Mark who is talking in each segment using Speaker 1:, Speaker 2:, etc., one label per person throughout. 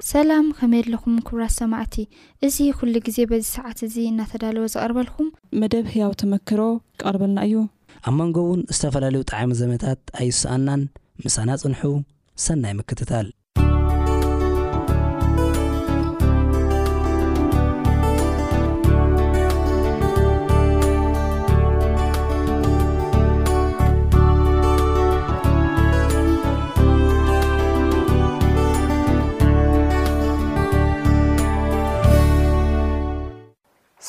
Speaker 1: ሰላም ከመይ ኣለኹም ክብራት ሰማዕቲ እዚ ኩሉ ግዜ በዚ ሰዓት እዚ እናተዳለወ ዝቐርበልኩም።
Speaker 2: መደብ ህያው ተመክሮ ክቐርበልና እዩ።
Speaker 3: ኣብ መንጎ እውን ዝተፈላለዩ ጠዓሚ ዘመታት ኣይሰኣናን ምሳና ፅንሑ ሰናይ ምክትታል።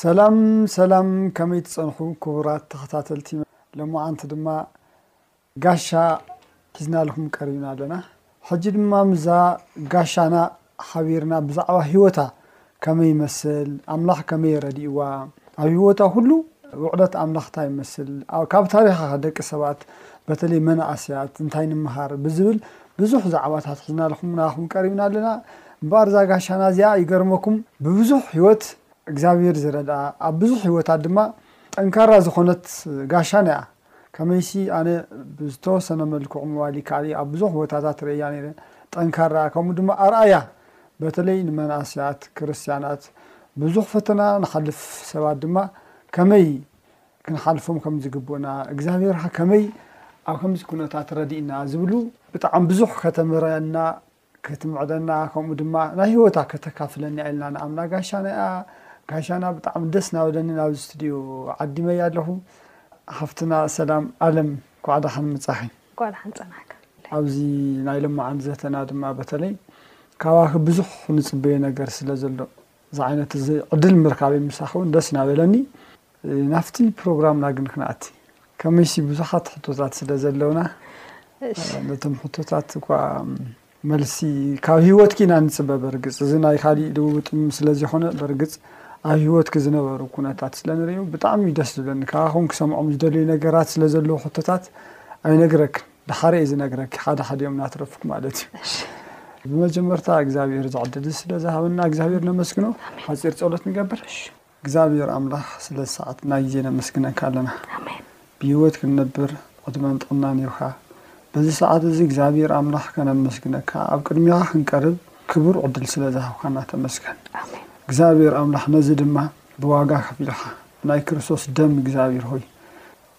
Speaker 4: ሰላም ሰላም ከመይ ትጸንሑ ክቡራት ተኸታተልቲ ሎማዓንቲ ድማ ጋሻ ሒዝናልኩም ቀሪብና ኣለና ሕጂ ድማ ምዛ ጋሻና ሓቢርና ብዛዕባ ህይወታ ከመይ ይመስል ኣምላኽ ከመይ ረዲእዋ ኣብ ህይወታ ኩሉ ውዕለት ኣምላኽ እንታይ ይመስል ካብ ታሪኻ ደቂ ሰባት በተለይ መናእስያት እንታይ ንምሃር ብዝብል ብዙሕ ዛዕባታት ሒዝናልኩም ናባኹም ቀሪብና ኣለና እምበኣር እዛ ጋሻና እዚኣ ይገርመኩም ብብዙሕ ህይወት እግዚኣብሔር ዝረድኣ ኣብ ብዙሕ ህይወታት ድማ ጠንካራ ዝኾነት ጋሻና እያ ከመይሲ ኣነ ብዝተወሰነ መልክዑ ሞባይል ይከኣል'ዩ ኣብ ብዙሕ ቦታታት ርእየያ ነይረ፣ ጠንካራ ከምኡ ድማ ኣርኣያ በተለይ ንመንእሰያት ክርስትያናት ብዙሕ ፈተና ንሓልፍ ሰባት ድማ ከመይ ክንሓልፎም ከም ዝግብኡና እግዚኣብሔር'ኸ ከመይ ኣብ ከምዚ ኩነታት ረዲእና ዝብሉ ብጣዕሚ ብዙሕ ከተምህረና ክትምዕደና ከምኡ ድማ ናይ ሂወታ ከተካፍለና ኢልና ንኣምና ጋሻና እያ ጋሻና ብጣዕሚ ደስ ናበለኒ ናብ ስትድዩ ዓዲመያ ኣለኹ ሓፍትና ሰላም ኣለም ኳዕ ዳሓን ምጻኺ ኳዕ ዳሓን ጸናሕካ ኣብዚ ናይ ለማዓንቲ ዘተና ድማ በተለይ ካባኺ ብዙሕ ንጽበዮ ነገር ስለ ዘሎ እዚ ዓይነት እዚ ዕድል ምርካበይ ምሳኺ ውን ደስ ናበለኒ ናብቲ ፕሮግራምና ግን ክንኣቲ ከመይሲ ብዙሓት ሕቶታት ስለ ዘለውና ነቶም ሕቶታት እኳ መልሲ ካብ ሂወትኪ ኢና ንፅበ በርግፅ እዚ ናይ ካሊእ ልውውጥ ስለ ዝኾነ በርግፅ ኣብ ሂወትኪ ዝነበሩ ኩነታት ስለ ንሪኡ ብጣዕሚ እዩ ደስ ዝብለኒ ካባኹም ክሰምዖም ዝደልዩ ነገራት ስለ ዘለዉ ሕቶታት ኣይነግረክን ድሓረ እዩ ዝነግረኪ ሓደ ሓዲኦም እናትረፍኩ ማለት እዩ ብመጀመርታ እግዚኣብሔር ዝዕድል ስለ ዝሃበና እግዚኣብሔር ነመስግኖ ሓፂር ፀሎት ንገብር እግዚኣብሔር ኣምላክ ስለ ሰዓት እና ግዜ ነመስግነካ ኣለና ብሂወት ክንነብር ዕድመን ጥዕናን ይብካ በዚ ሰዓት እዚ እግዚኣብሔር ኣምላክ ከነመስግነካ ኣብ ቅድሜካ ክንቀርብ ክቡር ዕድል ስለ ዝሃብካና ተመስገን እግዚኣብሔር ኣምላክ ነዚ ድማ ብዋጋ ከፊልካ ብናይ ክርስቶስ ደም እግዚኣብሔር ሆይ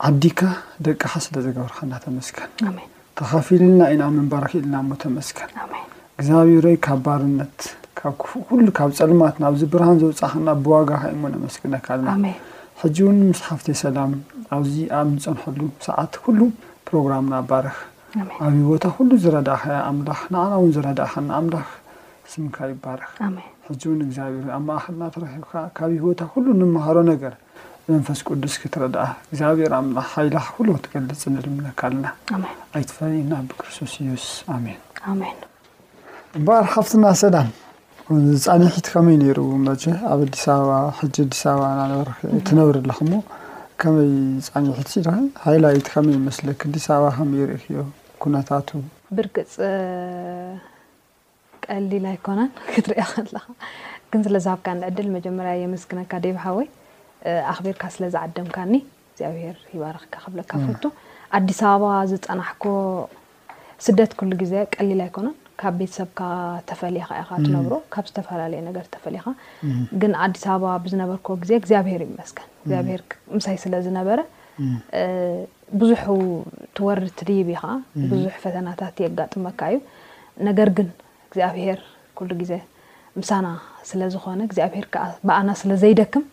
Speaker 4: ዓዲካ ደቅካ ስለ ዘግበርካና ተመስገን ኣሜን ተካፊልልና ኢና ምንባር ክኢልና እሞ ተመስገን ኣሜን እግዚኣብሔረይ ካብ ባርነት ካብ ክፉእ ኩሉ ካብ ፀልማት ናብዚ ብርሃን ዘውፃእካና ብዋጋካ እሞ ነመስግነካ ኣለና ኣሜን ሕጂ እውን ምስ ሓፍተይ ሰላም ኣብዚ ኣብ ንፀንሐሉ ሰዓት ኩሉ ፕሮግራምና ባርክ ኣሜን ኣብ ህይወታ ኩሉ ዝረዳእካያ ኣምላክ ንዓና እውን ዝረዳእካና ኣምላክ ስምካ ይባረክ ኣሜን ሕጂ እውን እግዚኣብሔር ኣብ ማእኸልና ተረኪብካ ካብ ህይወታ ኩሉ ንመሃሮ ነገር ብመንፈስ ቅዱስ ክትረድኣ እግዚኣብሔር ኣምላኽ ሓይላ ኩሉ ክትገልጽ ንልምነካ ኣለና ኣይትፈለየና ብክርስቶስ ኢየሱስ ኣሜን ኣሜን እምበኣር ሓፍትና ሰላም ፃኒሒት ከመይ ነይሩ መቸ ኣብ ኣዲስ ኣበባ ሕጂ ኣዲስ ኣበባ ናበር ትነብሪ ኣለኹ ሞ ከመይ ፃኒሒት ሲ ሃይላይት ከመይ ይመስለክ ኣዲስ ኣበባ ከመይ ርእክዮ ኩነታቱ
Speaker 5: ብርግፅ ቀሊል ኣይኮነን ክትሪኦ ከለኻ ግን ስለ ዝሃብካኒ ዕድል መጀመርያ የመስግነካ ዴቭ ሓወይ ኣኽቢርካ ስለ ዝዓደምካኒ እግዚኣብሄር ይባርኽካ ክብለካ ፈቱ ኣዲስ ኣበባ ዝፀናሕኮ ስደት ኩሉ ግዜ ቀሊል ኣይኮነን ካብ ቤተሰብካ ተፈሊኻ ኢኻ ትነብሮ ካብ ዝተፈላለየ ነገር ተፈሊኻ ግን ኣዲስ ኣበባ ብዝነበርኮ ግዜ እግዚኣብሄር ይመስገን እግዚኣብሄር ምሳይ ስለ ዝነበረ ብዙሕ ትወርድ ትድይብ ኢኻ፣ ብዙሕ ፈተናታት የጋጥመካ እዩ፣ ነገር ግን እግዚኣብሄር ኩሉ ግዜ ምሳና ስለ ዝኾነ እግዚኣብሄር ከኣ ብኣና ስለ ዘይደክም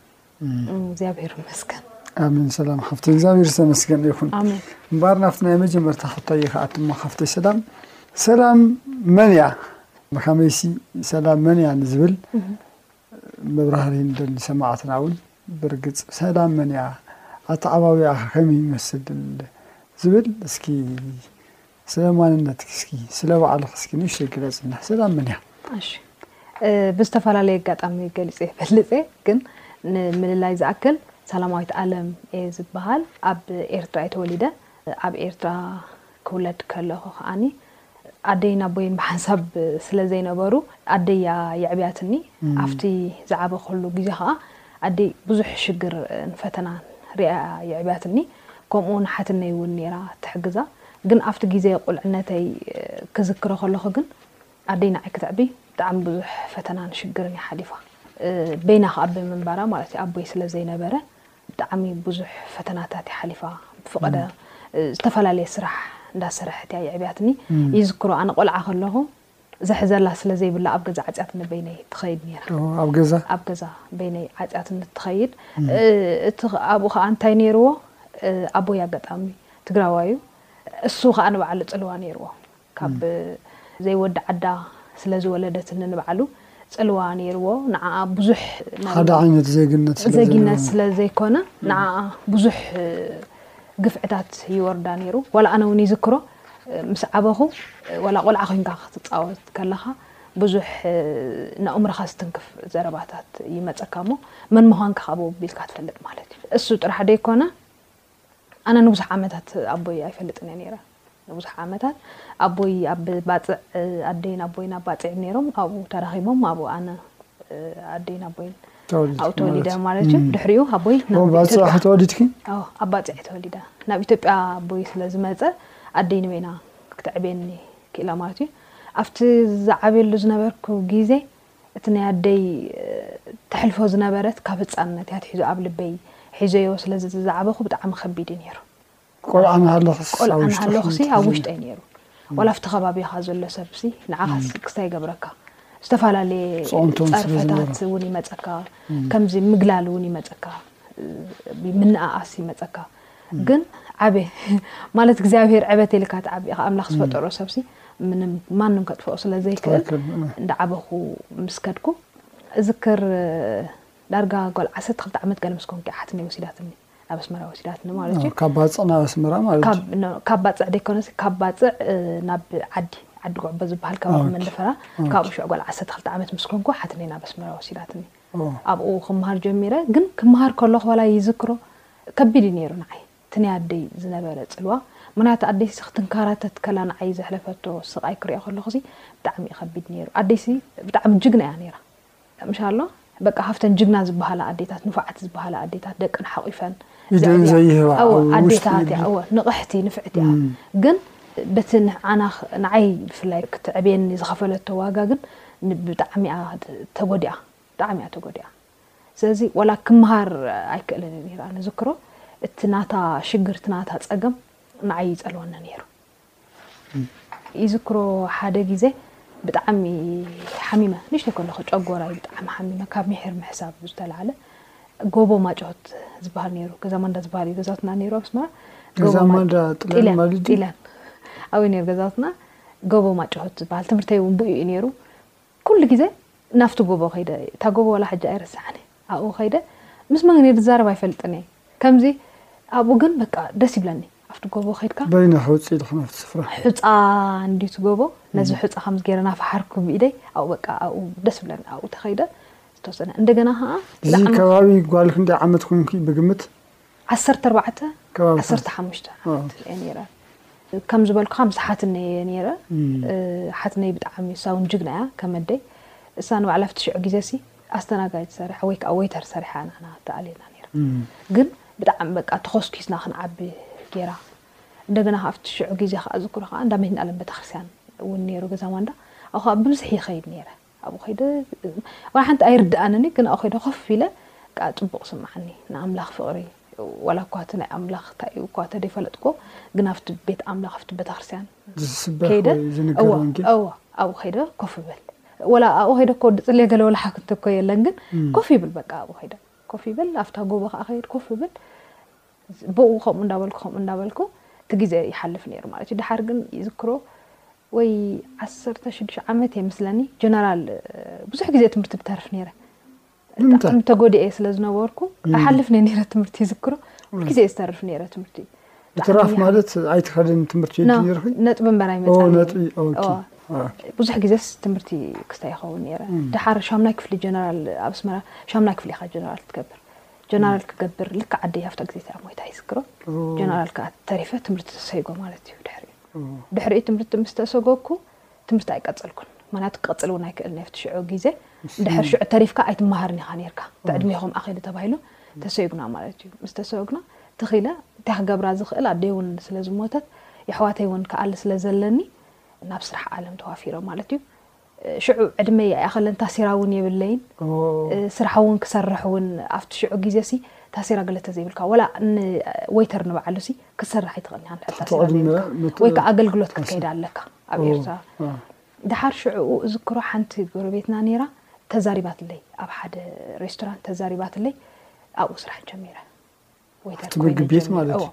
Speaker 5: እግዚኣብሄር ይመስገን።
Speaker 4: ኣሜን ሰላም ሓፍተይ እግዚኣብሔር ዝተመስገነ ይኹን እምበኣር ናብቲ ናይ መጀመርታ ሕቶይ ይኸኣት እሞ ሓፍተይ ሰላም ሰላም መን እያ ብከመይሲ ሰላም መን እያ ንዝብል መብራህርሂ ንደሊ ሰማዕትና እውን ብርግጽ ሰላም መን እያ ኣተዓባብያኻ ከመይ ይመስል ዝብል እስኪ ስለ ማንነትኪ እስኪ ስለ ባዕልኺ እስኪ ንእሽተይ ግለጽልና ሰላም መን እያ እሺ
Speaker 5: ብዝተፈላለየ ኣጋጣሚ ገሊፀ ይፈልጥ እየ ግን ንምልላይ ዝኣክል ሰላማዊት ኣለም እየ ዝበሃል ኣብ ኤርትራ እየ ተወሊደ ኣብ ኤርትራ ክውለድ ከለኹ ከኣ ኣደይን ኣቦይን ብሓንሳብ ስለ ዘይነበሩ ኣደይ እያ የዕብያትኒ። ኣብቲ ዝዓበኹሉ ግዜ ከኣ ኣደይ ብዙሕ ሽግርን ፈተናን ርእያ እያ የዕብያትኒ። ከምኡውን ሓትነይ እውን ነይራ እትሕግዛ። ግን ኣብቲ ግዜ ቁልዕነተይ ክዝክሮ ከለኹ ግን ኣደይ ንዓይ ክተዕቢ ብጣዕሚ ብዙሕ ፈተናን ሽግርን እያ ሓሊፋ። በይና ከኣ ብምንባራ ማለት እዩ ኣቦይ ስለ ዘይነበረ ብጣዕሚ ብዙሕ ፈተናታት እያ ሓሊፋ ብፍቀደ ዝተፈላለየ ስራሕ እንዳሰረሐት እያ የዕብያትኒ ይዝክሮ ኣነ ቆልዓ ከለኩ ዘሕዘላ ስለ ዘይብላ ኣብ ገዛ ዓጽያትኒ በይነይ ትከይድ ነይራ
Speaker 4: ኣብ ገዛ
Speaker 5: ኣብ ገዛ በይነይ ዓጽያትኒ ትከይድ እቲ ኣብኡ ከኣ እንታይ ነይርዎ ኣቦይ ኣጋጣሚ ትግራዋይ እዩ እሱ ከኣ ንባዕሉ ጽልዋ ነይርዎ ካብ ዘይወዲ ዓዳ ስለ ዝወለደት ንንባዕሉ ጽልዋ ነይርዎ ንዓኣ ብዙሕ
Speaker 4: ሓደ ዓይነት ዜግነት ስለ
Speaker 5: ዘጊነት
Speaker 4: ዘይነበረ።
Speaker 5: ስለ ዘይኮነ ንዓኣ ብዙሕ እ፣ ግፍዕታት ይወርዳ ነይሩ ዋላ ኣነ እውን ይዝክሮ እ፣ ምስ ዓበኹ እ፣ ዋላ ቆልዓ ኮይንካ ክትጻወት ከለኻ ብዙሕ እ፣ ንኣእምሮኻ ዝትንክፍ ዘረባታት ይመጸካ እሞ መን ምዃንካ ካብ ኣቢልካ ትፈልጥ ማለት እዩ እሱ ጥራሕ ደይኮነ ኣነ ንብዙሕ ዓመታት ኣቦይ ኣይፈልጥን እየ ነይረ። ንብዙሕ ዓመታት ኣቦይ ኣብ ባጽዕ ኣደይን ኣቦይን ኣብ ባጽዕ እዮም ነይሮም። ኣብኡ ተራኺቦም ኣብኡ ኣነ ኣደይን ኣቦይን ኣብኡ ተወሊደ
Speaker 4: ማለት
Speaker 5: እዩ። ድሕሪኡ ኣቦይ ባጽዕ
Speaker 4: ተወሊድኪ?
Speaker 5: ኣብ ባጽዕ ተወሊደ። ናብ ኢትዮጵያ ኣቦይ ስለ ዝመጸ ኣደይ ንበይና ክተዕብየኒ ክኢላ ማለት እዩ። ኣብቲ ዝዓብየሉ ዝነበርኩ ግዜ እቲ ናይ ኣደይ ተሕልፎ ዝነበረት ካብ ህጻንነት እያ ኣትሒዙ ኣብ ልበይ ሒዘዮ ስለ ዝዓበኹ ብጣዕሚ ከቢድ እዩ ነይሩ።
Speaker 4: ቆልዓ ናሃለኽስ
Speaker 5: ቆልዓ
Speaker 4: ኣብ ውሽጥኺ
Speaker 5: ናሃለኹሲ ኣብ
Speaker 4: ትሕዝዮ።
Speaker 5: ውሽጠይ ነይሩ። ዋላ ኣብቲ ከባቢኻ ዘሎ ሰብሲ ንዓኻስ ክስታይ ይገብረካ። ዝተፈላለየ
Speaker 4: ጽዕንቶን ስለ
Speaker 5: ዝነበሮ።
Speaker 4: ጸርፈታት
Speaker 5: እውን ይመጸካ። ከምዚ ምግላል እውን ይመጸካ። ምንእኣስ ይመጸካ። ግን ዓበ ማለት እግዚኣብሄር ዕበት ኢልካ ትዓቢ ኢኻ ኣምላኽ ዝፈጠሮ ሰብሲ ምንም ማንም ከጥፍኦ ስለ ዘይክእል እንዳዓበኹ ምስ ከድኩ እዝክር ዳርጋ ጓል ዓሰርተ ክልተ ዓመት ገለ ምስ ኮንኩ ሓትኒ ወሲዳትኒ ናብ ኣስመራ ወሲዳትኒ ማለት እዩ
Speaker 4: ካብ ባፅዕ ናብ ኣስመራ ማለት
Speaker 5: ካብ ባፅዕ ደይኮነስ ካብ ባፅዕ ናብ ዓዲ ዓዲ ጉዕቦ ዝበሃል ከባቢ መንደፈራ ካብኡ ሽዑ ጓል ዓሰርተ ክልተ ዓመት ምስ ኮንኩ ሓትኒ ናብ ኣስመራ ወሲዳትኒ ኣብኡ ክምሃር ጀሚረ ግን ክምሃር ከለኹ ዋላ ይዝክሮ ከቢድ እዩ ነይሩ ንዓይ እቲ ናይ ኣደይ ዝነበረ ጽልዋ፣ ምኽንያቱ ኣደይሲ ክትንከራተት ከላ ንዓይ ዘሕለፈቶ ስቓይ ክሪኦ ከለኹሲ ብጣዕሚ እዩ ከቢድ ነይሩ። ኣደይሲ ብጣዕሚ ጅግና እያ ነይራ። ምሻኣላህ በቃ ካብተን ጅግና ዝበሃላ ኣዴታት ንፉዓት ዝበሃላ ኣዴታት ደቀን ሓቚፈን
Speaker 4: ኢደን
Speaker 5: ዘዕብያ
Speaker 4: ዘይህባ
Speaker 5: እወ
Speaker 4: ኣብ ውሽጢ
Speaker 5: ኣዴታት እያ
Speaker 4: ልቢ
Speaker 5: እወ ንቕሕቲ ንፍዕቲ እያ ግን በቲ ንዓና ንዓይ ብፍላይ ክተዕብየኒ ዝኸፈለቶ ዋጋ ግን ን ብጣዕሚ እያ ተጎዲኣ ብጣዕሚ እያ ተጎዲኣ። ስለዚ ዋላ ክምሃር ኣይክእልን እዩ ነይሩ ኣነ ዝክሮ እቲ ናታ ሽግር እቲ ናታ ጸገም ንዓይ ይጸልወኒ ነይሩ ይዝክሮ ሓደ ግዜ ብጣዕሚ ሓሚመ ንሽተ ከለኹ ጨጎራይ ብጣዕሚ ሓሚመ ካብ ምሕር ምሕሳብ ዝተላዕለ ጎቦ ማጮት ዝበሃል ነይሩ ገዛ ማንዳ ዝበሃል እዩ ገዛውትና ነይሩ ኣብ
Speaker 4: ስመራ
Speaker 5: ጢልያን ኣብይ ነይሩ ገዛውትና ጎቦ ማጮት ዝበሃል ትምህርተይ እውን ብኡ እዩ ነይሩ ኩሉ ግዜ ናብቲ ጎቦ ከይደ እየ እታ ጎቦ ዋላ ሕጂ ኣይርስዓን እየ ኣብኡ ከይደ ምስ መን እየ ዝዛረብ ኣይፈልጥን እየ ከምዚ ኣብኡ ግን በቃ ደስ ይብለኒ ኣብቲ ጎቦ ከይድካ።
Speaker 4: በይና ሕውፅ ኢልኹም ኣብቲ ስፍራ።
Speaker 5: ሑፃ እንድዩ እቲ ጎቦ ነዚ ሑፃ ከምዚ ገይረ ናፈሓርኩ ብኢደይ ኣብኡ በቃ ኣብኡ ደስ ይብለኒ ኣብኡ ተኸይደ ዝተወሰነ እንደገና ከዓ
Speaker 4: እዚ ከባቢ ጓል ክንደይ ዓመት ኮንኪ ብግምት?
Speaker 5: ዓሰርተ ኣርባዕተ ዓሰርተ ሓሙሽተ ዓመት እየ ነይረ ከም ዝበልኩኻ ምስ ሓትነይ እየ ነይረ ሓትነይ ብጣዕሚ እሳ እውን ጅግና እያ ከመደይ እሳ ንባዕላ ፍትሽዑ ግዜ ሲ ኣስተናጋጅ ሰሪሓ ወይ ከዓ ወይተር ሰሪሓ ንሕና ተኣልየና ነይራ ግን ብጣዕሚ በቃ ተኾስኪስና ክንዓቢ ገይራ እንደገና ከዓ ኣብቲ ሽዑ ግዜ ከዓ ዝክሮ ከዓ እንዳ መድህን ኣለም ቤተክርስትያን እውን ነይሩ ገዛ ማንዳ ኣብኡ ከዓ ብብዝሒ ይኸይድ ነይረ ኣብኡ ከይደ ዋላ ሓንቲ ኣይርድኣንን እዩ ግን ኣብኡ ከይደ ኮፍ ኢለ ከኣ ጽቡቕ ስምዓኒ ናይ ኣምላኽ ፍቕሪ ዋላ እኳ እቲ ናይ ኣምላኽ እንታይ እዩ እኳ ተደይፈለጥክዎ ግን ኣብቲ ቤት ኣምላኽ ኣብቲ ቤተክርስትያን ከይደ እዋ እዋ ኣብኡ ከይደ ኮፍ እብል ወላ ኣብኡ ከይደ እኮ ድጽልየ ገለ ወላ ሓክንተ እኮ የለን ግን ኮፍ ይብል በቃ ኣብኡ ከይደ ኮፍ ይብል ኣብታ ጎቦ ከዓ ከይድ ኮፍ ይብል ብኡ ከምኡ እንዳበልኩ ከምኡ እንዳበልኩ እቲ ግዜ ይሓልፍ ነይሩ ማለት እዩ ድሓር ግን ይዝክሮ ወይ ዓሰርተ ሽዱሽተ ዓመት እየ ምስለኒ ጀነራል ብዙሕ ግዜ ትምህርቲ ብተርፍ ነይረ ብጣዕሚ ተጎዲኤ ስለ ዝነበርኩ ኣይሓልፍ ነይ ነረ ትምህርቲ ይዝክሮ ግዜ ዝተርፍ ነረ ትምህርቲ
Speaker 4: ብትራፍ ማለት ኣይትኸድን ትምህርቲ ነርኺ
Speaker 5: ነጥቢ
Speaker 4: እምበር ኣይመፅነጥቢ
Speaker 5: ብዙሕ ግዜስ ትምህርቲ ክስታይ ይኸውን ነረ ድሓር ሻምናይ ክፍሊ ጀነራል ኣብ ኣስመራ ሻምናይ ክፍሊ ኢኻ ጀነራል ትገብር ጀነራል ክገብር ልክዕ ኣደይ ሃፍታ ግዜ እቲኣ ሞይታ ይዝክሮ ጀነራል ከኣ ተሪፈ ትምህርቲ ተሰይጎ ማለት እዩ ድሕሪኡ ድሕሪኡ ትምህርቲ ምስ ተሰጎግኩ ትምህርቲ ኣይቀጸልኩን ምክንያቱ ክቕጽል እውን ኣይክእልን ኣብቲ ሽዑ ግዜ ድሕር ሽዑ ተሪፍካ ኣይትመሃርን ኢኻ ነርካ እቲ ዕድሜኹም ኣኺሉ ተባሂሉ ተሰይጉና ማለት እዩ ምስ ተሰጉና ትኺለ እንታይ ክገብራ ዝኽእል ኣደይ እውን ስለ ዝሞተት የሕዋተይ እውን ክኣሊ ስለ ዘለኒ ናብ ስራሕ ዓለም ተዋፊረ ማለት እዩ ሽዑ ዕድመይ ኣይኣኸለን ታሲራ እውን የብለይን ስራሕ እውን ክሰርሕ እውን ኣብቲ ሽዑ ግዜ ሲ ታሲራ ገለ ተዘይብልካ ዋላ ንወይተር ንባዕሉ ሲ ክትሰርሕ ኣይትኽእልን ኢኻ እንድሕር ታሲራ ትሕቲ ዕድመ ዘይብልካ ምት- ወይ ከዓ ኣገልግሎት ታሲራ። ክትከይድ ኣለካ ኣብ ኦ፣ ኤርትራ አ፣ ድሓር ሽዕኡ እዝክሮ ሓንቲ ጎረቤትና ነይራ ተዛሪባትለይ ኣብ ሓደ ሬስቶራንት ተዛሪባትለይ ኣብኡ ስራሕ ጀሚረ
Speaker 4: ኣብቲ ምግብ ቤት ማለት እዩ።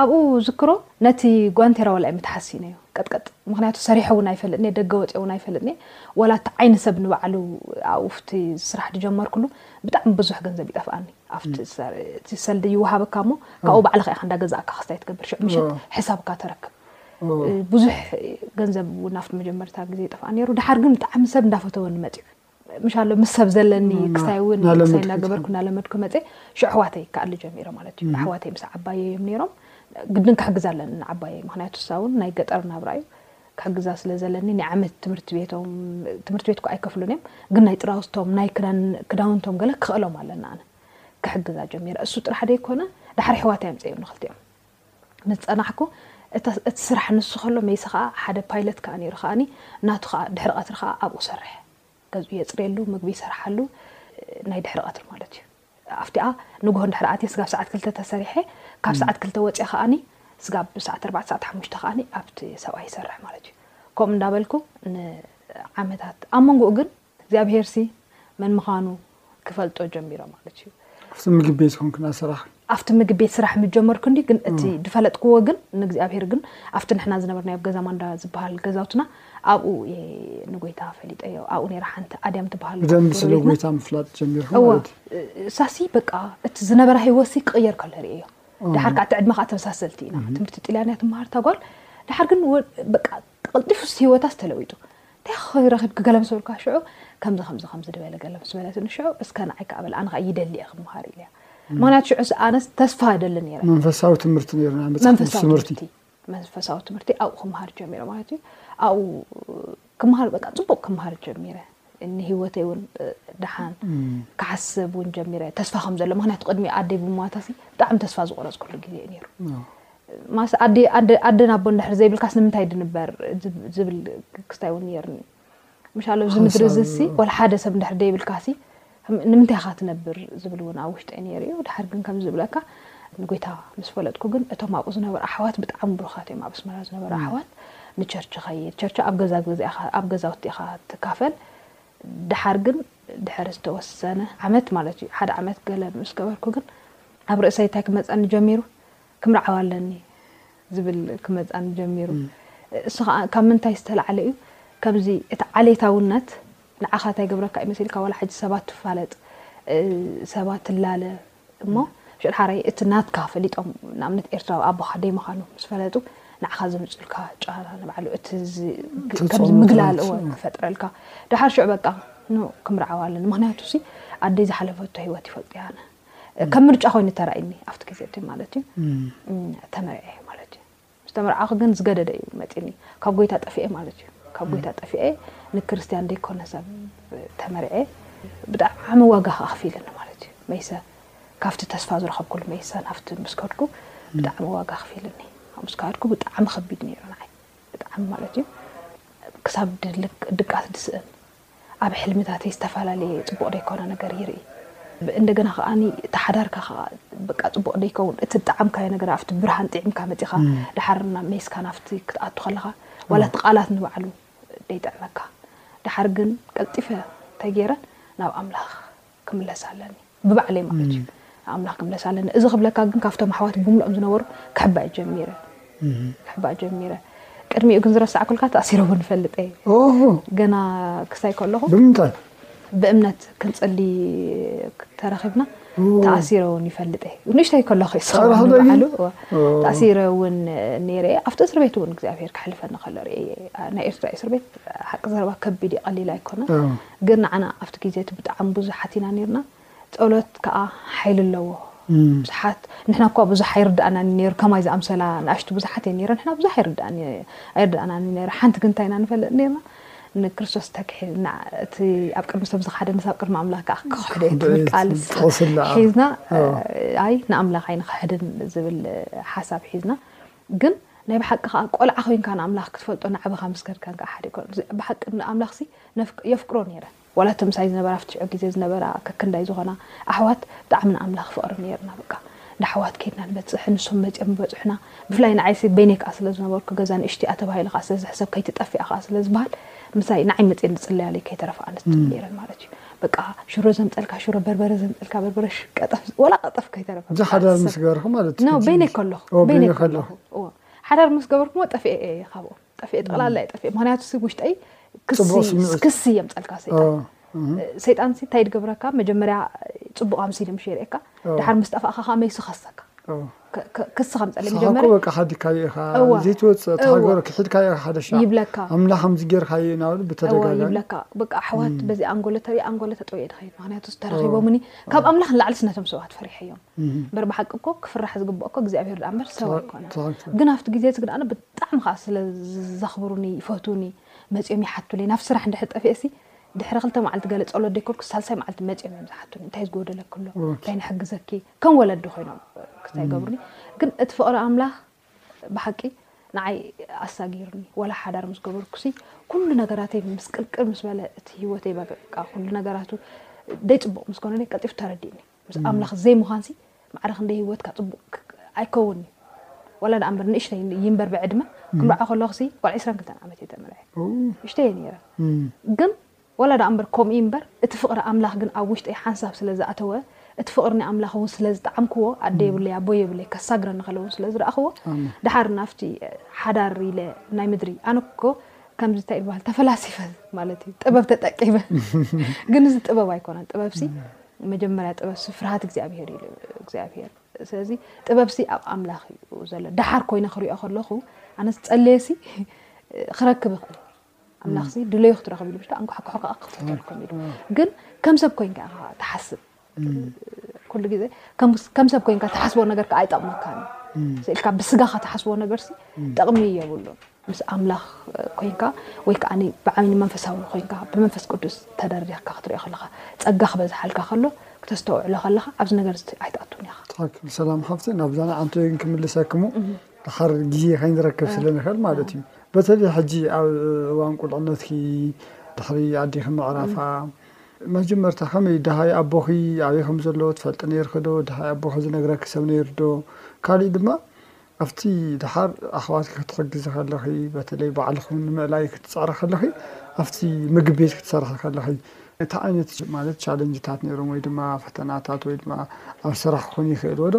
Speaker 5: ኣብኡ ዝክሮ ነቲ ጓንቴራ ዋላ እምት ሓሲነዮ ቀጥቀጥ ምክንያቱ ሰሪሐ እውን ኣይፈልጥንየ ደገ ወፅየ እውን ኣይፈልጥንየ ዋላ እቲ ዓይኒ ሰብ ንባዕሉ ኣብኡ ፍቲ ስራሕ ድጀመርኩሉ ብጣዕሚ ብዙሕ ገንዘብ ይጠፍኣኒ ኣብቲ እቲ ሰልዲ ይወሃበካ እሞ ካብኡ ባዕልካ ኢካ እንዳገዛእካ ክስታይ ትገብር ሽዑ ምሸት ሕሳብካ ተረክብ ብዙሕ ገንዘብ እውን ኣብቲ መጀመርታ ግዜ ይጠፍኣ ነይሩ ድሓር ግን ብጣዕሚ ሰብ እንዳፈተወኒ መፂዑ ምሻሎ ምስ ሰብ ዘለኒ ክሳይ እውን ክሳይ እናገበርኩ እናለመድኩ መፀ ሽዑ ኣሕዋተይ ክኣሉ ጀሚረ ማለት እዩ ኣሕዋተይ ምስ ዓባየ እዮም ነይሮም ግድን ክሕግዛ ኣለኒ ንዓባየ ምክንያቱ እሳ እውን ናይ ገጠር ናብራ እዩ ክሕግዛ ስለ ዘለኒ ናይ ዓመት ትምህርቲ ቤቶም ትምህርቲ ቤት እኳ ኣይከፍሉን እዮም ግን ናይ ጥራውስቶም ናይ ክዳውንቶም ገለ ክኽእሎም ኣለና ኣነ ክሕግዛ ጀሚረ እሱ ጥራሕ ደይኮነ ዳሕሪ ኣሕዋተይ ኣምፀዮም ንክልቲኦም ምስ ጸናሕኩ እታ እቲ ስራሕ ንሱ ከሎ መይሰ ከኣ ሓደ ፓይለት ከኣ ነይሩ ከኣኒ ናቱ ከኣ ድሕሪ ቀትሪ ከኣ ኣብኡ ሰርሕ ገዝኡ የጽርየሉ ምግቢ ይሰርሓሉ ናይ ድሕሪ ቀትሪ ማለት እዩ ኣፍቲኣ ንግሆ እንድሕር ኣትየ ስጋብ ሰዓት ክልተ ተሰሪሐ ካብ ሰዓት ክልተ ወጽየ ከኣኒ ስጋብ ሰዓት ኣርባዕተ ሰዓት ሓሙሽተ ከኣኒ ኣብቲ ሰብኣይ ይሰርሕ ማለት እዩ ከምኡ እንዳበልኩ ንዓመታት ኣብ መንጎኡ ግን እግዚኣብሄርሲ መን ምዃኑ ክፈልጦ ጀሚረ ማለት እዩ።
Speaker 4: ኣብቲ ምግብ ቤት ኮንክና ስራሕ
Speaker 5: ኣብቲ ምግብ ቤት ስራሕ ምጀመርኩ እንዲ ግን እቲ ድፈለጥክዎ ግን ንእግዚኣብሔር ግን ኣብቲ ንሕና ዝነበርናዮ ገዛ ማንዳ ዝበሃል ገዛውትና ኣብኡ እየ ንጎይታ ፈሊጠዮ ኣብኡ ነራ ሓንቲ ኣድያም ትበሃል
Speaker 4: ብደንብ ስለ ጎረቤትና። ጎይታ ምፍላጥ ጀሚርኩም
Speaker 5: እወ ማለት እዩ። እሳሲ በቃ እቲ ዝነበረ ህይወትሲ ክቕየር ከሎ ርእየዮ ድሓር ከዓ እቲ ዕድመ ከዓ ተመሳሰልቲ ኢና ትምህርቲ ጥልያን እያ ትመሃር እታ ጓል ድሓር ግን ወ- በቃ ቀልጢፉስ ህይወታስ ተለዊጡ ታይ ኾይ ረኺብኪ ገለ ምስ በልኩዋ ሽዑ ከምዚ ከምዚ ከምዚ ድበለ ገለ ምስ በለትኒ ሽዑ እስከ ንዓይ ከኣ በለ ኣነ ከኣ ይደሊ እየ ክመሃር ኢለያ ምክንያቱ ሽዑስ ኣነስ ተስፋ ይደሊ ነይረ
Speaker 4: መንፈሳዊ ትምህርቲ ነይሩ ናይ መጽሓፍ ቅዱስ መንፈሳዊ ትምህርቲ ትምህርቲ
Speaker 5: መንፈሳዊ ትምህርቲ ኣብኡ ክመሃር ጀሚረ ማለት እዩ ኣብኡ ክመሃር በቃ ፅቡቅ ክመሃር ጀሚረ ንሂወተይ እውን እ፣ ደሓን ክሓስብ እውን ጀሚረ ተስፋ ከም ዘሎ ምክንያቱ ቅድሚ ኣደይ ብምሟታ ሲ ብጣዕሚ ተስፋ ዝቆረፅኩሉ ግዜ እዩ ነይሩ ማስ ኣዲ ኣደ ኣደን ኣቦን ድሕሪ ዘይብልካስ ንምንታይ ድንበር ዝብል ክስታይ እውን ነይርኒ ምሽ ኣሎ እዚ ምድሪ እዚ ሲ ወላ ሓደ ሰብ ድሕሪ ዘይብልካ ሲ ንምንታይ ኢኻ ትነብር ዝብል እውን ኣብ ውሽጠይ ነይሩ እዩ ድሓር ግን ከም ዝብለካ ንጎይታ ምስ ፈለጥኩ ግን እቶም ኣብኡ ዝነበሩ ኣሕዋት ብጣዕሚ ብሩኻት እዮም ኣብ ኣስመራ ዝነበሩ ኣሕዋት ንቸርች ኸይድ ቸርች ኣብ ገዛ ገዛ ኢኻ ኣብ ገዛውቲ ኢኻ ትካፈል ድሓር ግን ድሕሪ ዝተወሰነ ዓመት ማለት እዩ ሓደ ዓመት ገለ ምስ ገበርኩ ግን ኣብ ርእሰይ እንታይ ክመፀኒ ጀሚሩ ክምርዓው ኣለኒ ዝብል ክመጽኣኒ ጀሚሩ። እሱ ከኣ ካብ ምንታይ ዝተላዕለ እዩ ከምዚ እቲ ዓሌታውነት ንዓኻ እንታይ ገብረካ እዩ መሲልካ ዋላ ሕጂ ሰባት ትፋለጥ ሰባት ትላለ እሞ ሽዑ ሓራይ እቲ ናትካ ፈሊጦም ንኣብነት ኤርትራዊ ኣቦኻ ደይ ምዃኑ ምስ ፈለጡ ንዓኻ ዘምጽኡልካ ጫና ንባዕሉ እቲ ከምዚ ምግላል እወ ክፈጥረልካ ድሓር ሽዑ በቃ ኖ ክምርዓው ኣለኒ ምክንያቱ ሲ ኣደይ ዝሓለፈቶ ሂወት ይፈልጦ እያ ኣነ ከም ምርጫ ኮይኑ ተራእዩኒ ኣብቲ ግዜ እቲ ማለት እዩ ተመርዐ ማለት እዩ ምስ ተመርዓኹ ግን ዝገደደ እዩ መፂኒ ካብ ጎይታ ጠፍኤ ማለት እዩ ካብ ጎይታ ጠፍኤ ንክርስትያን ዘይኮነ ሰብ ተመርዐ ብጣዕሚ ዋጋ ከዓ ክፍኢልኒ ማለት እዩ መይሰ ካብቲ ተስፋ ዝረኸብኩሉ መይሰ ናብቲ ምስ ከድኩ ብጣዕሚ ዋጋ ክፍኢልኒ ምስ ካድኩ ብጣዕሚ ከቢድ ነይሩ ንዓይ ብጣዕሚ ማለት እዩ ክሳብ ድቃስ ድስእን ኣብ ሕልምታተይ ዝተፋላለየ ጽቡቕ ደይኮነ ነገር ይርኢ እንደገና ከኣ እቲ ሓዳርካ ከኣ በቃ ጽቡቕ ደይከውን እቲ ዝጠዓምካዮ ነገር ኣብቲ ብርሃን ጥዒምካ መጺኻ ደሓር ናብ ሜስካ ናብቲ ክትኣቱ ከለኻ ዋላ እቲ ቃላት ንባዕሉ ደይጥዕመካ ደሓር ግን ቀልጢፈ እንታይ ገይረ ናብ ኣምላኽ ክምለስ ኣለኒ ብባዕለይ ማለት እዩ ኣምላኽ ክምለስ ኣለኒ እዚ ክብለካ ግን ካብቶም ኣሕዋት ብምልኦም ዝነበሩ ክሕባእ ጀሚረ ክሕባእ ጀሚረ ቅድሚኡ ግን ዝረሳዕኩልካ ተኣሲረ እውን ፈልጠ ገና ክሳይ ከለኹ
Speaker 4: ብምንታይ
Speaker 5: ብእምነት ክንፅሊ ተረኺብና ተኣሲረ እውን ይፈልጥ እየ ንእሽተይ ከለኹ
Speaker 4: ይስኸበዓሉ
Speaker 5: ተኣሲረ እውን ነይረ እየ ኣብቲ እስር ቤት እውን እግዚኣብሄር ክሕልፈኒ ከሎ ርእ ናይ ኤርትራ እስር ቤት ሓቂ ዘረባ ከቢድ እዩ ቀሊል ኣይኮነ ግን ንዓና ኣብቲ ግዜ እቲ ብጣዕሚ ብዙሓት ኢና ኔርና ጸሎት ከኣ ሓይሊ ኣለዎ ብዙሓት ንሕና እኳ ብዙሕ ኣይርድኣናን እዩ ኔሩ ከማይ ዝኣምሰላ ንኣሽቱ ብዙሓት እየን ኔረን ንሕና ብዙሕ ኣይርድኣን ኣይርድኣናን እዩ ኔሩ ሓንቲ ግን እንታይ ኢና ንፈልጥ ኔርና ንክርስቶስ ተኪሒ እቲ ኣብ ቅድሚ ሰብ ዝካደ ንስ ኣብ ቅድሚ ኣምላኽ ከኣ ክክሕዶ እዩ ትብል
Speaker 4: ቃል
Speaker 5: ሒዝና ኣይ ንኣምላኽ ኣይንክሕድን ዝብል ሓሳብ ሒዝና ግን ናይ ብሓቂ ከኣ ቆልዓ ኮንካ ንኣምላኽ ክትፈልጦ ናዕብኻ ምስ ከድካን ከኣ ሓደ ኣይኮነን። ብሓቂ ንኣምላኽሲ የፍቅሮ ኔረ። ዋላ እቲ ምሳይ ዝነበራ ኣብቲ ሽዑ ግዜ ዝነበራ ከክንዳይ ዝኾና ኣሕዋት ብጣዕሚ ንኣምላኽ ይፈቅር ኔርና በቃ እንዳ ኣሕዋት ከድና ንበጽሕ ንሶም መጽዮም ይበጽሑና ብፍላይ ንዓይሲ በይነይ ከኣ ስለ ዝነበርኩ ገዛ ንእሽቲ እያ ተባሂሉ ከኣ ስለ ዝሕሰብ ከይትጠፍኣ ከኣ ስለ ዝብሃል ምሳይ ንዓይ መጽየን ዝጽለያለይ ከይተረፋ ኣንስቲ ኔረን ማለት እዩ። በቃ ሽሮ ዘምጸልካ ሽሮ በርበረ ዘምጸልካ በርበረ ቀጠፍ ወላ ቀጠፍ ከይተረፈ
Speaker 4: እዚ ሓዳር ምስ ገበርኩ ማለት እዩ
Speaker 5: ነው በይነይ ከለኹ
Speaker 4: ኦ፣
Speaker 5: በይነይ
Speaker 4: በይነይ
Speaker 5: ከለኹ። ከለኹ እዎ ሓዳር ምስ ገበርኩሞ ጠፍኤ እየ ካብኦም ጠፍኤ ጠቕላላ እየ ጠፍኤ ምክንያቱ ሲ ውሽጠይ
Speaker 4: ክሲ ጽቡቕ ስምዒት።
Speaker 5: ክሲ የምጸልካ
Speaker 4: ኦ፣
Speaker 5: ሰይጣን
Speaker 4: እህ፣
Speaker 5: ሰይጣን ሲ እንታይ ድገብረካ መጀመርያ ጽቡቕ ኣምሲሉ ምስ የርእየካ
Speaker 4: ኦ፣
Speaker 5: ድሓር ምስ ጠፋእካ ከዓ መይሱ ከሰካ
Speaker 4: ኦ፣
Speaker 5: ክስ ከምፀለ
Speaker 4: ንሳኻ እኮ በቃ ሓዲካዮ ኢኻ
Speaker 5: እወ፣
Speaker 4: ዘይትወፅእ
Speaker 5: እታ
Speaker 4: እወ። ሃገር ክሒድካዮ ኢኻ ሓደ ሻዕ
Speaker 5: ይብለካ
Speaker 4: ኣምና ከምዚ ጌርካዮ እዩ
Speaker 5: እናበሉ እወ
Speaker 4: ብተደጋጋሚ
Speaker 5: ይብለካ በቃ ኣሕዋት እም። በዚ ኣንጎለ ተሪኣ ኣንጎለ ተጠው እየ ድኸይድ ምክንያቱስ ተረኺቦምኒ ካብ ኣምላኽ ንላዕልስ ነቶም ሰባት ፈሪሐዮም እምበር ብሓቂ እኮ ክፍራሕ ዝግብኦ እኮ እግዚኣብሄር ድኣ እምበር ሰብ ኣይኮነን
Speaker 4: ትክክል
Speaker 5: ግን ኣብቲ ግዜ እዚ ግን ኣነ ብጣዕሚ ከዓ ስለ ዘኽብሩኒ ይፈትዉኒ መፅዮም ይሓቱለይ ናብ ስራሕ እንድሕር ጠፊኤሲ ድሕሪ ክልተ መዓልቲ ገለ ፀሎት ደይኮንኩስ ሳልሳይ መዓልቲ መፅዮም እዮም ዝሓቱኒ እንታይ እዩ ዝጎደለኪ ኣሎ እውነት እንታይ ንሕግዘኪ ከም ወለዲ ኮይኖም ክስታይ ይገብሩኒ ግን እቲ ፍቕሪ ኣምላኽ ብሓቂ ንዓይ ኣሳጊርኒ ወላ ሓዳር ምስ ገበርኩሲ ኩሉ ነገራተይ ምስቅልቅል ምስ በለ እቲ ሂወተይ በቃ ኩሉ ነገራቱ ዘይፅቡቕ ምስ ኮነ ቀልጢፉ ተረዲእኒ ምስ ኣምላኽ ዘይምዃንሲ ማዕረ ክንደይ ሂወትካ ፅቡቕ ኣይከውን እዩ ወላ ደኣ እምበር ንእሽተይ ይንበር ብዕድመ ክምርዖ ከለኹሲ ቆልዓ 22 ዓመት እየ ተመርዐ ንእሽተይ እየ ነይረ ግን ዋላ ደኣ እምበር ከምኡ እምበር እቲ ፍቕሪ ኣምላኽ ግን ኣብ ውሽጠይ ሓንሳብ ስለ ዝኣተወ እቲ ፍቕሪ ናይ ኣምላኽ እውን ስለ ዝጠዓምክዎ ኣደ የብለይ ኣቦ የብለይ ከሳግረኒ ከሎ እውን ስለ ዝረኣኽዎ ደሓር ናብቲ ሓዳር ኢለ ናይ ምድሪ ኣነ እኮ ከምዚ እንታይ ዝበሃል ተፈላሲፈ ማለት እዩ ጥበብ ተጠቂመ ግን እዚ ጥበብ ኣይኮነን ጥበብሲ መጀመርያ ጥበብሲ ፍርሃት እግዚኣብሄር እዩ እግዚኣብሄር ስለዚ ጥበብሲ ኣብ ኣምላኽ እዩ ዘሎ ደሓር ኮይነ ክሪኦ ከለኹ ኣነስ ጸለየሲ ክረክብ ይኽእል ኣምላኽ ሲ ድለዩ ክትረኽብ ኢሉ ብቻ ኣንኳሕኳሑ ከዓ ክፍተልኩም ኢሉ ግን ከም ሰብ ኮይንካ ኢኻ ትሓስብ ኩሉ ግዜ ከም ሰብ ኮይንካ ትሓስቦ ነገር ከዓ ኣይጠቕመካን ስኢልካ ብስጋኻ ትሓስቦ ነገርሲ ጥቕሚ የብሉን ምስ ኣምላኽ ኮይንካ ወይ ከዓ ብዓይኒ መንፈሳዊ ኮይንካ ብመንፈስ ቅዱስ ተደሪኽካ ክትሪኦ ከለኻ ፀጋ ክበዝሓልካ ከሎ ክተስተውዕሎ ከለኻ ኣብዚ ነገር ኣይትኣቱን ኢኻ
Speaker 4: ትኽክል ሰላም ሓፍቲ ናብዛ ንዓንተ ክምልሰክሙ ድሓር ግዜ ከይንረክብ ስለ ንክእል ማለት እዩ። በተለይ ሕጂ ኣብ እዋን ቁልዕነትኪ ድሕሪ ኣዴኪ ምዕራፋ መጀመርታ ከመይ ድሃይ ኣቦኪ ኣበይ ከም ዘሎ ትፈልጢ ነይርኪ ዶ? ድሃይ ኣቦኪ ዝነግረኪ ሰብ ነይሩ ዶ? ካሊእ ድማ ኣብቲ ድሓር ኣሕዋትኪ ክትሕግዚ ከለኪ በተለይ ባዕልኪ ንምእላይ ክትጽዕሪ ከለኪ ኣብቲ ምግቢ ቤት ክትሰርሒ ከለኪ እንታይ ዓይነት ማለት ቻለንጅታት ነይሮም ወይ ድማ ፈተናታት ወይ ድማ ኣብ ስራሕ ክኮን ይክእል ዎዶ?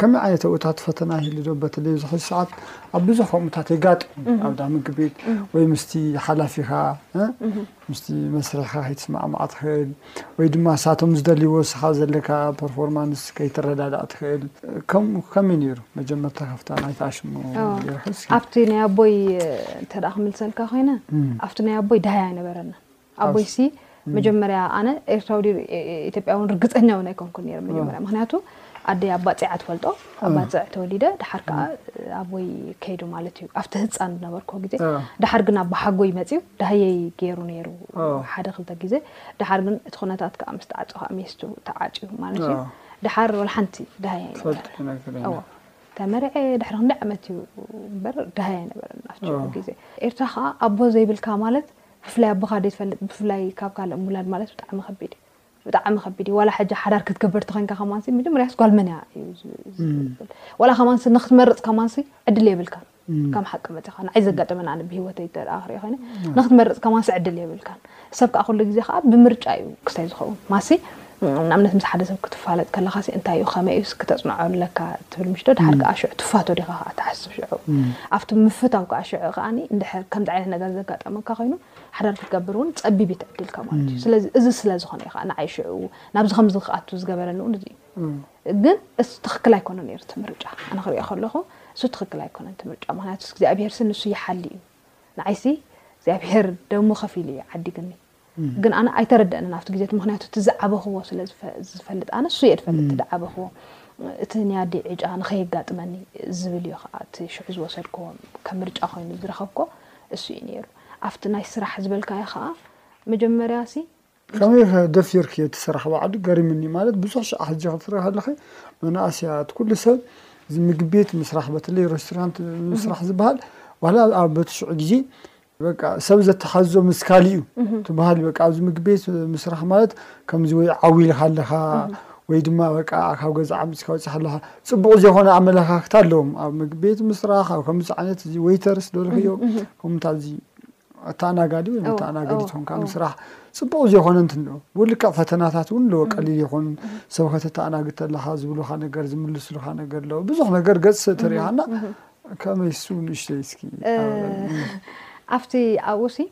Speaker 4: ከመይ ዓይነት ኣብኡታት ፈተና ይህሉዶ በተለይ ኣብዚ ሕዚ ሰዓት ኣብ ብዙሕ ከምኡታት የጋጥም ኣብ እንዳ ምግቢ ቤት ወይ ምስቲ ሓላፊኻ ምስቲ መስርሕኻ ከይትስማዕማዕ ትኽእል ወይ ድማ ንሳቶም ዝደልይዎ ንስኻ ዘለካ ፐርፎርማንስ ከይትረዳዳእ ትኽእል ከምኡ ከመይ ነይሩ መጀመርታ ካብታ ናይቲ ኣሽሙ ጌርካ እስኪ
Speaker 5: ኣብቲ ናይ ኣቦይ እንተ ክምልሰልካ ኮይነ ኣብቲ ናይ ኣቦይ ዳሃይ ኣይነበረናን ኣቦይሲ መጀመርያ ኣነ ኤርትራዊ ድዩ ኢትዮጵያዊ እውን ርግጸኛ እውን ኣይኮንኩን ነይረ መጀመርያ ምክንያቱ ኣደይ ኣብ ባጽዕ እያ ትፈልጦ ኣብ ባጽዕ ተወሊደ ድሓር ከዓ ኣቦይ ከይዱ ማለት እዩ ኣብቲ ህፃን ዝነበርኩ ግዜ ድሓር ግን ኣቦሓጎይ መፅዩ ዳህየይ ገይሩ ነይሩ ሓደ ክልተ ግዜ ድሓር ግን እቲ ኩነታት ከዓ ምስ ተዓፀ ከዓ ሜስቱ ተዓጭዩ ማለት እዩ ድሓር ወላ ሓንቲ ዳህያ ይነበረ ተመርዐ ድሕሪ ክንደይ ዓመት እዩ እምበር ዳህያ ይነበረ ናብቲ ግዜ ኤርትራ ከዓ ኣቦ ዘይብልካ ማለት ብፍላይ ኣቦኻ ደይትፈልጥ ብፍላይ ካብ ካልእ ምውላድ ማለት ብጣዕሚ ከቢድ እዩ ብጣዕሚ ከቢድ እዩ ዋላ ሕጂ ሓዳር ክትገብር ተኮይንካ ከማንሲ መጀመርያስ ጓል መን እያ እዩ ዝብል ዋላ ከማንሲ ንክትመርፅ ከማንሲ ዕድል የብልካን ከም ሓቂ መፂኻ ንዓይ ዘጋጠመን ኣነ ብሂወተይ ደኣ ክሪኦ ኮይነ ንክትመርፅ ከማንሲ ዕድል የብልካን ሰብ ከዓ ኩሉ ግዜ ከዓ ብምርጫ እዩ ክሳይ ዝኸውን ማሲ ንኣብነት ምስ ሓደ ሰብ ክትፋለጥ ከለኻሲ እንታይ እዩ ከመይ እዩስ ክተጽንዖ ኣለካ ትብል ምሽዶ ድሓር ከኣ ሽዑ ትፋቶ ዲኻ ከኣ ትሓስብ ሽዑ ኣብቲ ምፍታው ከኣ ሽዑ ከኣ እንድሕር ከምዚ ዓይነት ነገር ዘጋጠመካ ኮይኑ ሓዳር ክትገብር እውን ጸቢብ እዩ ትዕድልካ ማለት እዩ ስለዚ እዚ ስለ ዝኾነ እዩ ከኣ ንዓይ ሽዑ ናብዚ ከምዚ ክኣቱ ዝገበረኒ እውን እዚ እዩ ግን እሱ ትኽክል ኣይኮነን ነይሩ እቲ ምርጫ ኣነ ክሪኦ ከለኹ እሱ ትኽክል ኣይኮነን እቲ ምርጫ ምክንያቱ እግዚኣብሄርሲ ንሱ ይሓሊ እዩ ንዓይሲ እግዚኣብሄር ደሙ ከፊሉ እዩ ዓዲግኒ ግን ኣነ ኣይተረደኣንን ኣብቲ ግዜ እቲ ምክንያቱ እቲ ዝዓበኽዎ ስለ ዝፈልጥ ኣነ እሱ እየ ዝፈልጥ እቲ ዝዓበኽዎ እቲ ናይ ኣዲ ዕጫ ንኸየጋጥመኒ ዝብል እዩ ከዓ እቲ ሽዑ ዝወሰድክዎ ከም ምርጫ ኮይኑ ዝረኸብኮ እሱ እዩ ነይሩ ኣብቲ ናይ ስራሕ ዝበልካዮ ከዓ መጀመርያ ሲ
Speaker 4: ከመይ ኸ ደፊርኪ እቲ ስራሕ ባዕሉ ገሪምኒ ማለት ብዙሕ ሸዓ ሕጂ ክትርኢ ከለኺ መናእሰያት ኩሉ ሰብ እዚ ምግቢ ቤት ምስራሕ በተለይ ሬስቶራንት ምስራሕ ዝበሃል ዋላ ኣብ በቲ ሽዑ ግዜ በቃ ሰብ ዘተሓዞ ምስ ካሊእዩ ትበሃል በቃ ኣብዚ ምግቢ ቤት ምስራሕ ማለት ከምዚ ወይ ዓው ኢልካ ኣለኻ ወይ ድማ በቃ ካብ ገዛ ዓሚፅካ ወፂኻ ኣለኻ ፅቡቕ ዘይኮነ ኣመለኻኽታ ኣለዎም ኣብ ምግቢ ቤት ምስራሕ ኣብ ከምዚ ዓይነት እዚ ወይተርስ ዶልክዮ ከምታ እዚ ኣተኣናጋዲ ወይ ኣተኣናጋዲ ትኾንካ ምስራሕ ፅቡቕ ዘይኮነ እንትን ኣለዎ ብኡ ልክዕ ፈተናታት እውን ኣለዎ ቀሊል ይኹን ሰብ ከተተኣናግድ ተለኻ ዝብሉኻ ነገር ዝምልስሉኻ ነገር ኣለዎ ብዙሕ ነገር ገፅ ተሪእኻና ከመይ እሱ ንእሽተይ እስኪ
Speaker 5: ኣብቲ ኣብኡ ሲ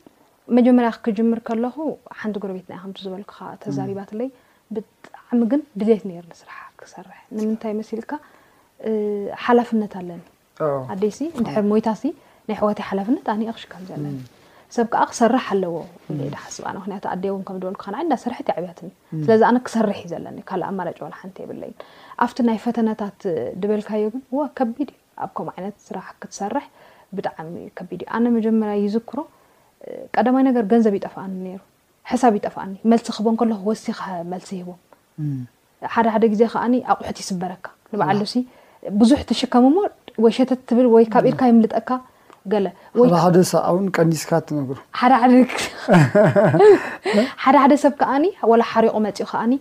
Speaker 5: መጀመርያ ክጅምር ከለኹ ሓንቲ ጎረቤትና ከምቲ ዝበልኩኻ ተዛሪባትለይ ብጣዕሚ ግን ድሌት ነይርኒ ስራሕ ክሰርሕ ንምንታይ መሲልካ ሓላፍነት ኣለኒ ኣደይሲ እንድሕር ሞይታሲ ናይ ሕዋተይ ሓላፍነት ኣነ ክሽከም ዘለኒ ሰብ ከዓ ክሰርሕ ኣለዎ ኢለ ኢዳ ሓስብ ኣነ ምክንያቱ ኣደይ እውን ከም ዝበልኩኻ ንዓይ እንዳሰርሐት የዕብያትኒ ስለዚ ኣነ ክሰርሕ እዩ ዘለኒ ካልእ ኣማራጭ ዋላ ሓንቲ የብለይን። ኣብቲ ናይ ፈተነታት ድበልካዮ ግን እወ ከቢድ እዩ ኣብ ከምኡ ዓይነት ስራሕ ክትሰርሕ ብጣዕሚ ከቢድ እዩ። ኣነ መጀመርያ ይዝክሮ ቀዳማይ ነገር ገንዘብ ይጠፍኣኒ ነይሩ ሕሳብ ይጠፍኣኒ መልሲ ክህቦም ከለኹ ወሲኸ መልሲ ይህቦም ሓደ ሓደ ግዜ ከኣኒ ኣቑሑት ይስበረካ ንበዓሉሲ ብዙሕ ትሽከም እሞ ወይ ሸተት ትብል ወይ ካብ ኢድካ ይምልጠካ ገለ
Speaker 4: ሓደ ሓደ ሰዓ እውን ቀኒስካ ትነግሮ
Speaker 5: ሓደ ሓደ ሓደ ሓደ ሰብ ከዓኒ ወላ ሓሪቑ መፂኡ ከዓኒ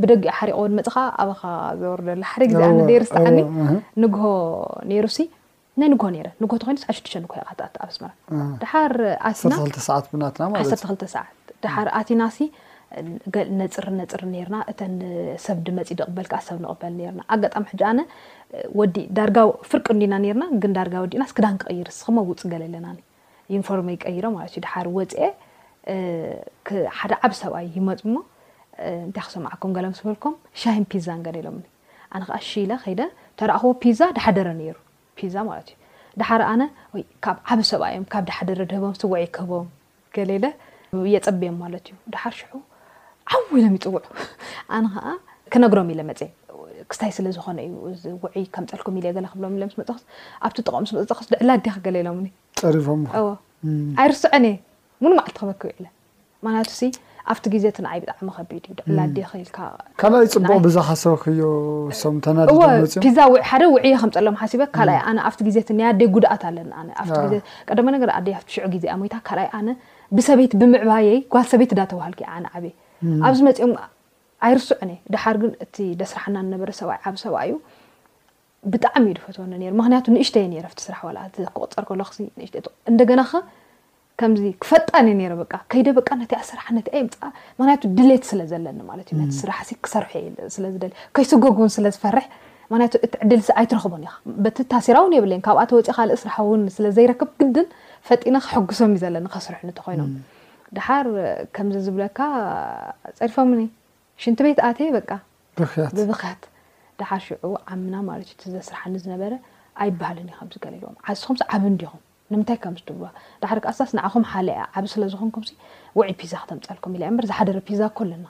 Speaker 5: ብደጊኡ ሓሪቑ ወድመፂ ከዓ ኣባኻ ዘወርደሉ ሓደ ግዜ ኣነ ደይሩ ዝተዓኒ ንግሆ ነይሩሲ ናይ ንግሆ ነይረ ንግሆ ተኮይኑ ሰዓ ሽዱሽተ ንግሆ ኢኻ ኣብ ኣስመራ ድሓር
Speaker 4: ኣቲና ሰዓት ብናትና ማለት
Speaker 5: ዓሰርተ ክልተ ሰዓት ድሓር ኣቲናሲ ገል ነጽርን ነጽርን ኔርና እተን ሰብ ድመጽ ድቕበል ከኣ ሰብ ንቕበል ኔርና ኣጋጣሚ ሕጂ ኣነ ወዲ ዳርጋ ፍርቂ እንዲና ኔርና ግን ዳርጋ ወዲእናስ ክዳን ክቕይር እስኽሞ ውጽ ገለ ኣለናኒ ዩኒፎርመይ ቀይረ ማለት እዩ ድሓር ወጽኤ ክ ሓደ ዓቢ ሰብኣይ ይመጽ እሞ እንታይ ክሰምዓኩም ገለ ምስ በልኩም ሻሂን ፒዛን ገለ ኢሎምኒ ኣነ ከኣ እሺ ኢለ ከይደ ተራእኽዎ ፒዛ ድሓደረ ኔሩ ፒዛ ማለት እዩ ድሓር ኣነ ወይ ካብ ዓቢ ሰብኣይ እዮም ካብ ድሓደረ ድህቦም ስወዐይ ክህቦም ገለ ኢለ የጸብዮም ማለት እዩ ደሓር ሽዑ ዓው ኢሎም ይጽውዑ ኣነ ኸኣ ክነግሮም ኢለ መጽየ ክስታይ ስለ ዝኾነ እዩ እዚ ውዑይ ከምጸልኩም ኢለ ገለ ክብሎም ኢለ ምስ መጻኹስ ኣብቲ ጥቕኦም ምስ መጻኹስ ድዕላ ኣዴኺ ገለ ኢሎምኒ
Speaker 4: ጸሪፎም
Speaker 5: እዎ ኣይርስዖን እየ ሙሉ መዓልቲ ክበኪ ውዒለ ምክንያቱ ሲ ኣብቲ ግዜ እቲ ንዓይ ብጣዕሚ ከቢድ እዩ ድዕላ ኣዴኺ ኢልካ
Speaker 4: ካልኣይ ጽቡቕ ብዝሓሰብክዮ ሰም ተናዲዶም መጽዮም
Speaker 5: ፒዛ ሓደ ውዕየ ከምጸሎም ሓሲበ ካልኣይ ኣነ ኣብቲ ግዜ እቲ ናይ ኣደይ ጉድኣት ኣለኒ ኣነ ኣብቲ ግዜ ቀዳማይ ነገር ኣደይ ሃፍቱ ሽዑ ግዜኣ ሞይታ ካልኣይ ኣነ ብሰበይቲ ብምዕባየይ ጓል ሰበይቲ ዳተባሃልኩ እየ ኣነ ዓብየ ኣብዚ መጺኦም ኣይርስዑን እየ ደሓር ግን እቲ ደስራሕና ዝነበረ ሰብኣይ ዓቢ ሰብኣይ እዩ ብጣዕሚ እዩ ድፈትወኒ ነይሩ ምክንያቱ ንእሽተይ እየ ነይረ ኣብቲ ስራሕ ዋላ እቲ ክቁጸር ከለኩሲ ንእሽተይ እንደገና ከ ከምዚ ክፈጣን እየ ነይረ በቃ ከይደ በቃ ነቲኣ ስራሕ ነቲኣ የምጽኣ ምክንያቱ ድሌት ስለ ዘለኒ ማለት እዩ ነቲ ስራሕሲ ክሰርሖ እየ ስለ ዝደሊ ከይስጎግ እውን ስለ ዝፈርሕ ምክንያቱ እቲ ዕድልሲ ኣይትረኽቦን ኢኻ በቲ ታሲራ ውን የብለይን ካብኣ ተወጺኣ ካልእ ስራሕ ውን ስለ ዘይረክብ ግድን ፈጢነ ከሐጉሶም እዩ ዘለኒ ከስርሑኒ ተኾይኖም ደሓር ከምዚ ዝብለካ ጸድፎምኒ ሽንቲ ቤት ኣትየ በቃ ብብኽያት ደሓር ሽዑ ዓምና ማለት እዩ ዘስርሓኒ ዝነበረ ኣይበሃልን እዩ ከምዚ ገለ ኢልዎም ዓስኹምስ ዓቢ እንዲኹም ንምንታይ ከምዚ ትብልዋ ደሓር ከኣሳስ ንዓኹም ሓለ እያ ዓቢ ስለ ዝኾንኩምሲ ውዒ ፒዛ ክተምጸልኩም ኢለ እምበር ዝሓደረ ፒዛ እኮ ኣለና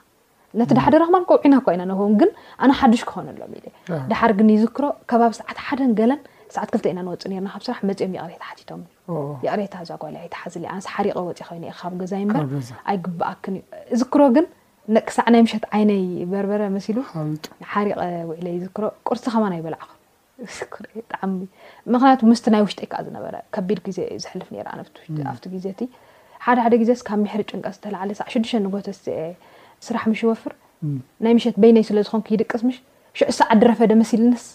Speaker 5: ነቲ ዳሓደራ ከማን ከውዒና እኳ ኢና ንህቦም ግን ኣነ ሓዱሽ ክኾነሎም ኢለ ዳሓር ግን ይዝክሮ ከባቢ ሰዓት ሓደን ገለን ሰዓት ክልተ ኢና ንወፅእ ነርና ካብ ስራሕ መፅኦም ይቕሬታ ሓቲቶምኒ ይቕሬታ እዛ ጓል ኣይትሓዝለይ ኣንስ ሓሪቐ ወፂ ኮይነ እየ ካብ ገዛይ እምበር ኣይግብኣክን እዩ እዝክሮ ግን ክሳዕ ናይ ምሸት ዓይነይ በርበረ መሲሉ ሓሪቐ ውዒለ ይዝክሮ ቁርሲ ከማን ኣይበላዕኹን ክሪኤ ብጣዕሚ ምክንያቱ ምስቲ ናይ ውሽጠይ ከዓ ዝነበረ ከቢድ ግዜ እዩ ዘሕልፍ ነይረ ኣነ ኣብቲ ግዜ እቲ ሓደ ሓደ ግዜስ ካብ ምሕሪ ጭንቀት ዝተላዕለ ሳዕ ሽዱሽተ ንጎተ ስየ ስራሕ ምሽ ወፍር ናይ ምሸት በይነይ ስለ ዝኾንኩ ይድቅስ ምሽ ሽዑ ሳዕ ድረፈደ መሲልንስ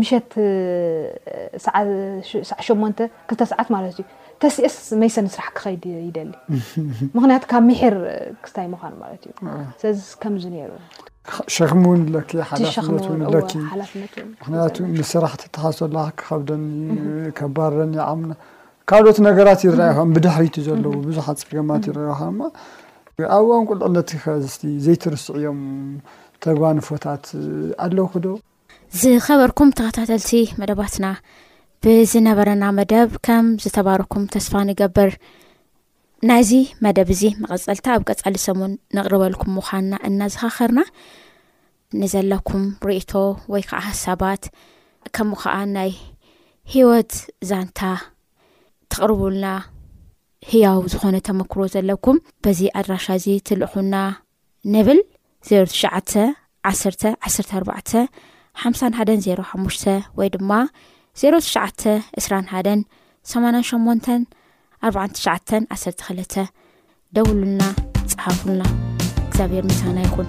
Speaker 5: ምሸት ሳዕ ሸሞንተ ክልተ ሰዓት ማለት እዩ ተሲኤስ መይሰን ስራሕ ክኸይድ ይደሊ ምክንያቱ ካብ ምሒር ክስታይ ምዃን ማለት እዩ ስለዚ ከምዚ ነይሩ
Speaker 4: ሸክሚ እውን
Speaker 5: ኣለኪ
Speaker 4: ሓላፍነት እውን
Speaker 5: ኣለኪ
Speaker 4: ምክንያቱ ንስራሕ ትተሓዝ ዘለካ ክከብደኒ ከባረኒ ዓምና ካልኦት ነገራት ይረኣዩ ከም ብድሕሪቱ ዘለዉ ብዙሓት ፀገማት ይረኣዩ ከማ ኣብ እዋን ቁልዕነት ከ ዘይትርስዕዮም ተጓንፎታት ኣለኹ ዶ
Speaker 6: ዝኸበርኩም ተኸታተልቲ መደባትና ብዝነበረና መደብ ከም ዝተባረኩም ተስፋ ንገብር ናይዚ መደብ እዚ መቐፀልታ ኣብ ቀፃሊ ሰሙን ነቕርበልኩም ምዃንና እናዘኻኸርና ንዘለኩም ርእቶ ወይ ከዓ ሓሳባት ከምኡ ከዓ ናይ ሂወት ዛንታ ተቕርቡልና ህያው ዝኾነ ተመክሮ ዘለኩም በዚ ኣድራሻ እዚ ትልእኹና ንብል ዜሮ ትሽዓተ ዓሰርተ ዓሰርተ ኣርባዕተ ሓምሳን ሓደን ዜሮ ሓሙሽተ ወይ ድማ ዜሮ ትሽዓተ እስራን ሓደን ሰማናን ሸሞንተን ኣርባዓን ትሽዓተን ዓሰርተ ክልተ ደውሉና ፀሓፉልና እግዚኣብሔር ምሳና ይኹን